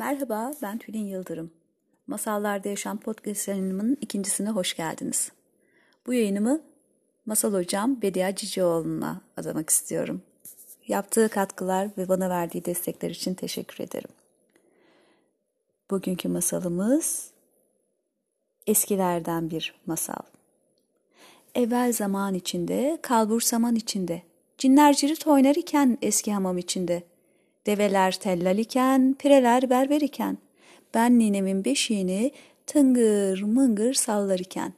Merhaba, ben Tülin Yıldırım. Masallarda Yaşam podcast yayınımın ikincisine hoş geldiniz. Bu yayınımı Masal Hocam Bedia Cicioğlu'na adamak istiyorum. Yaptığı katkılar ve bana verdiği destekler için teşekkür ederim. Bugünkü masalımız eskilerden bir masal. Evvel zaman içinde, kalbur saman içinde, cinler cirit oynar eski hamam içinde, develer tellal iken, pireler berber iken, ben ninemin beşiğini tıngır mıngır sallar iken,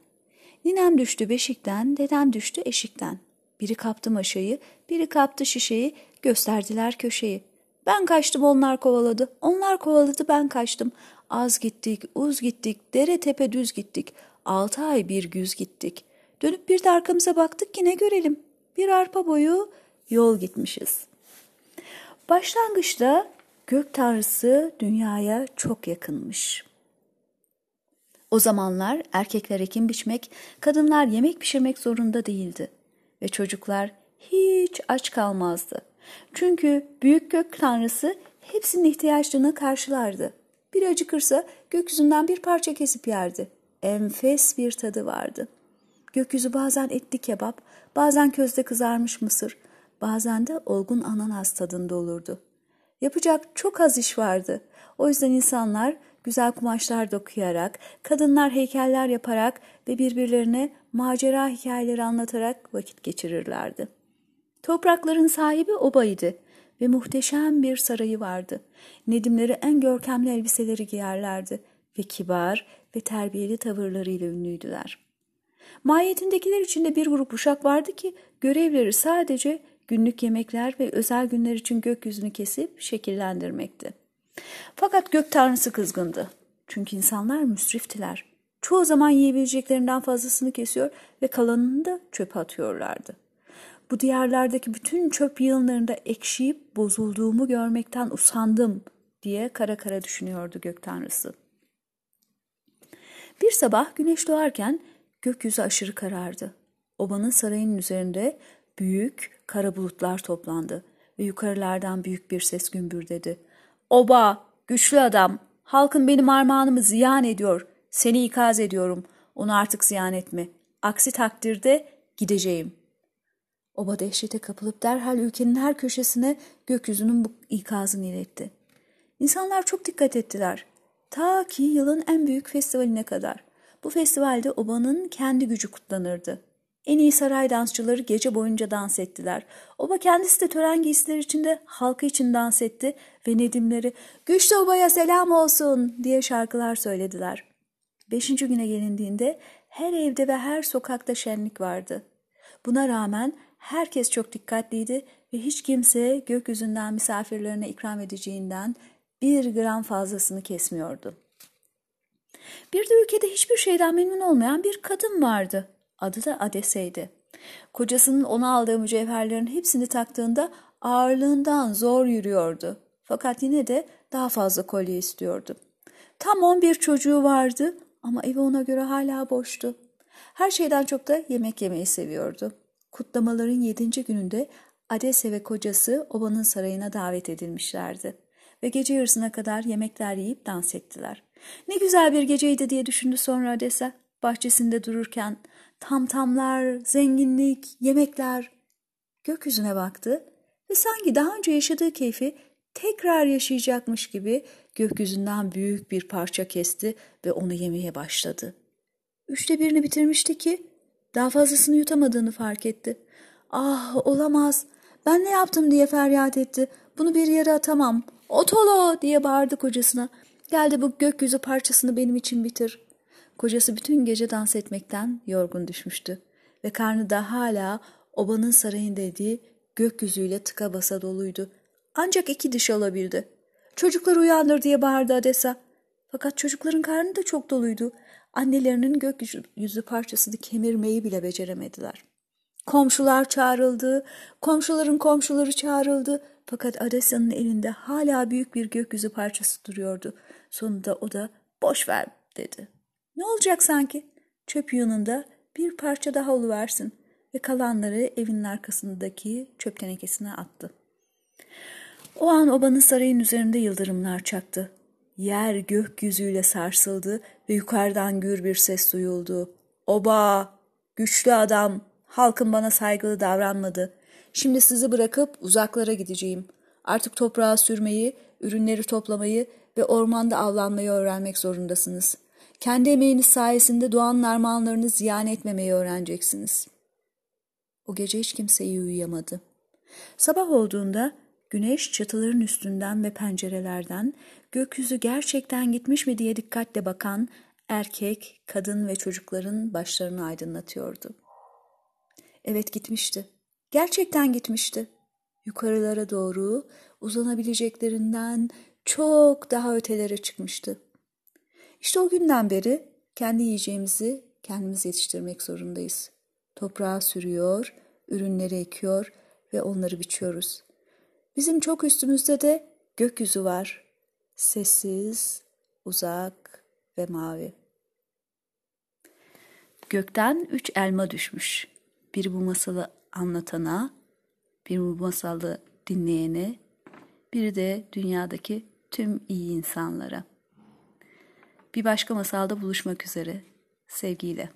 ninem düştü beşikten, dedem düştü eşikten, biri kaptı maşayı, biri kaptı şişeyi, gösterdiler köşeyi. Ben kaçtım onlar kovaladı, onlar kovaladı ben kaçtım. Az gittik, uz gittik, dere tepe düz gittik. Altı ay bir güz gittik. Dönüp bir de arkamıza baktık ki ne görelim. Bir arpa boyu yol gitmişiz. Başlangıçta gök tanrısı dünyaya çok yakınmış. O zamanlar erkekler ekim biçmek, kadınlar yemek pişirmek zorunda değildi ve çocuklar hiç aç kalmazdı. Çünkü büyük gök tanrısı hepsinin ihtiyaçlarını karşılardı. Bir acıkırsa gökyüzünden bir parça kesip yerdi. Enfes bir tadı vardı. Gökyüzü bazen etli kebap, bazen közde kızarmış mısır, bazen de olgun ananas tadında olurdu. Yapacak çok az iş vardı. O yüzden insanlar güzel kumaşlar dokuyarak, kadınlar heykeller yaparak ve birbirlerine macera hikayeleri anlatarak vakit geçirirlerdi. Toprakların sahibi obaydı ve muhteşem bir sarayı vardı. Nedimleri en görkemli elbiseleri giyerlerdi ve kibar ve terbiyeli tavırlarıyla ünlüydüler. Mahiyetindekiler içinde bir grup uşak vardı ki görevleri sadece günlük yemekler ve özel günler için gökyüzünü kesip şekillendirmekti. Fakat gök tanrısı kızgındı. Çünkü insanlar müsriftiler. Çoğu zaman yiyebileceklerinden fazlasını kesiyor ve kalanını da çöpe atıyorlardı. Bu diyarlardaki bütün çöp yığınlarında ekşiyip bozulduğumu görmekten usandım diye kara kara düşünüyordu gök tanrısı. Bir sabah güneş doğarken gökyüzü aşırı karardı. Obanın sarayının üzerinde büyük kara bulutlar toplandı ve yukarılardan büyük bir ses gümbürdedi. Oba, güçlü adam, halkın benim armağanımı ziyan ediyor. Seni ikaz ediyorum. Onu artık ziyan etme. Aksi takdirde gideceğim.'' Oba dehşete kapılıp derhal ülkenin her köşesine gökyüzünün bu ikazını iletti. İnsanlar çok dikkat ettiler. Ta ki yılın en büyük festivaline kadar. Bu festivalde obanın kendi gücü kutlanırdı. En iyi saray dansçıları gece boyunca dans ettiler. Oba kendisi de tören giysileri içinde halkı için dans etti ve Nedimleri ''Güçlü obaya selam olsun'' diye şarkılar söylediler. Beşinci güne gelindiğinde her evde ve her sokakta şenlik vardı. Buna rağmen Herkes çok dikkatliydi ve hiç kimse gökyüzünden misafirlerine ikram edeceğinden bir gram fazlasını kesmiyordu. Bir de ülkede hiçbir şeyden memnun olmayan bir kadın vardı. Adı da Adese'ydi. Kocasının ona aldığı mücevherlerin hepsini taktığında ağırlığından zor yürüyordu. Fakat yine de daha fazla kolye istiyordu. Tam on bir çocuğu vardı ama evi ona göre hala boştu. Her şeyden çok da yemek yemeyi seviyordu. Kutlamaların yedinci gününde Adese ve kocası obanın sarayına davet edilmişlerdi ve gece yarısına kadar yemekler yiyip dans ettiler. Ne güzel bir geceydi diye düşündü sonra Adese bahçesinde dururken tam tamlar, zenginlik, yemekler. Gökyüzüne baktı ve sanki daha önce yaşadığı keyfi tekrar yaşayacakmış gibi gökyüzünden büyük bir parça kesti ve onu yemeye başladı. Üçte birini bitirmişti ki daha fazlasını yutamadığını fark etti. Ah olamaz. Ben ne yaptım diye feryat etti. Bunu bir yere atamam. Otolo diye bağırdı kocasına. Geldi bu gökyüzü parçasını benim için bitir. Kocası bütün gece dans etmekten yorgun düşmüştü. Ve karnı da hala obanın sarayın dediği gökyüzüyle tıka basa doluydu. Ancak iki diş alabildi. Çocuklar uyandır diye bağırdı Adesa. Fakat çocukların karnı da çok doluydu. Annelerinin gökyüzü parçasını kemirmeyi bile beceremediler. Komşular çağrıldı, komşuların komşuları çağrıldı. Fakat Adesa'nın elinde hala büyük bir gökyüzü parçası duruyordu. Sonunda o da boş ver dedi. Ne olacak sanki? Çöp yığınında bir parça daha oluversin ve kalanları evinin arkasındaki çöp tenekesine attı. O an obanın sarayın üzerinde yıldırımlar çaktı. Yer gökyüzüyle sarsıldı ve yukarıdan gür bir ses duyuldu. Oba! Güçlü adam! Halkın bana saygılı davranmadı. Şimdi sizi bırakıp uzaklara gideceğim. Artık toprağa sürmeyi, ürünleri toplamayı ve ormanda avlanmayı öğrenmek zorundasınız. Kendi emeğiniz sayesinde doğan armağanlarını ziyan etmemeyi öğreneceksiniz. O gece hiç kimse iyi uyuyamadı. Sabah olduğunda güneş çatıların üstünden ve pencerelerden gökyüzü gerçekten gitmiş mi diye dikkatle bakan erkek, kadın ve çocukların başlarını aydınlatıyordu. Evet gitmişti. Gerçekten gitmişti. Yukarılara doğru uzanabileceklerinden çok daha ötelere çıkmıştı. İşte o günden beri kendi yiyeceğimizi kendimiz yetiştirmek zorundayız. Toprağa sürüyor, ürünleri ekiyor ve onları biçiyoruz. Bizim çok üstümüzde de gökyüzü var. Sessiz, uzak ve mavi. Gökten üç elma düşmüş. Biri bu masalı anlatana, biri bu masalı dinleyene, biri de dünyadaki tüm iyi insanlara. Bir başka masalda buluşmak üzere. Sevgiyle.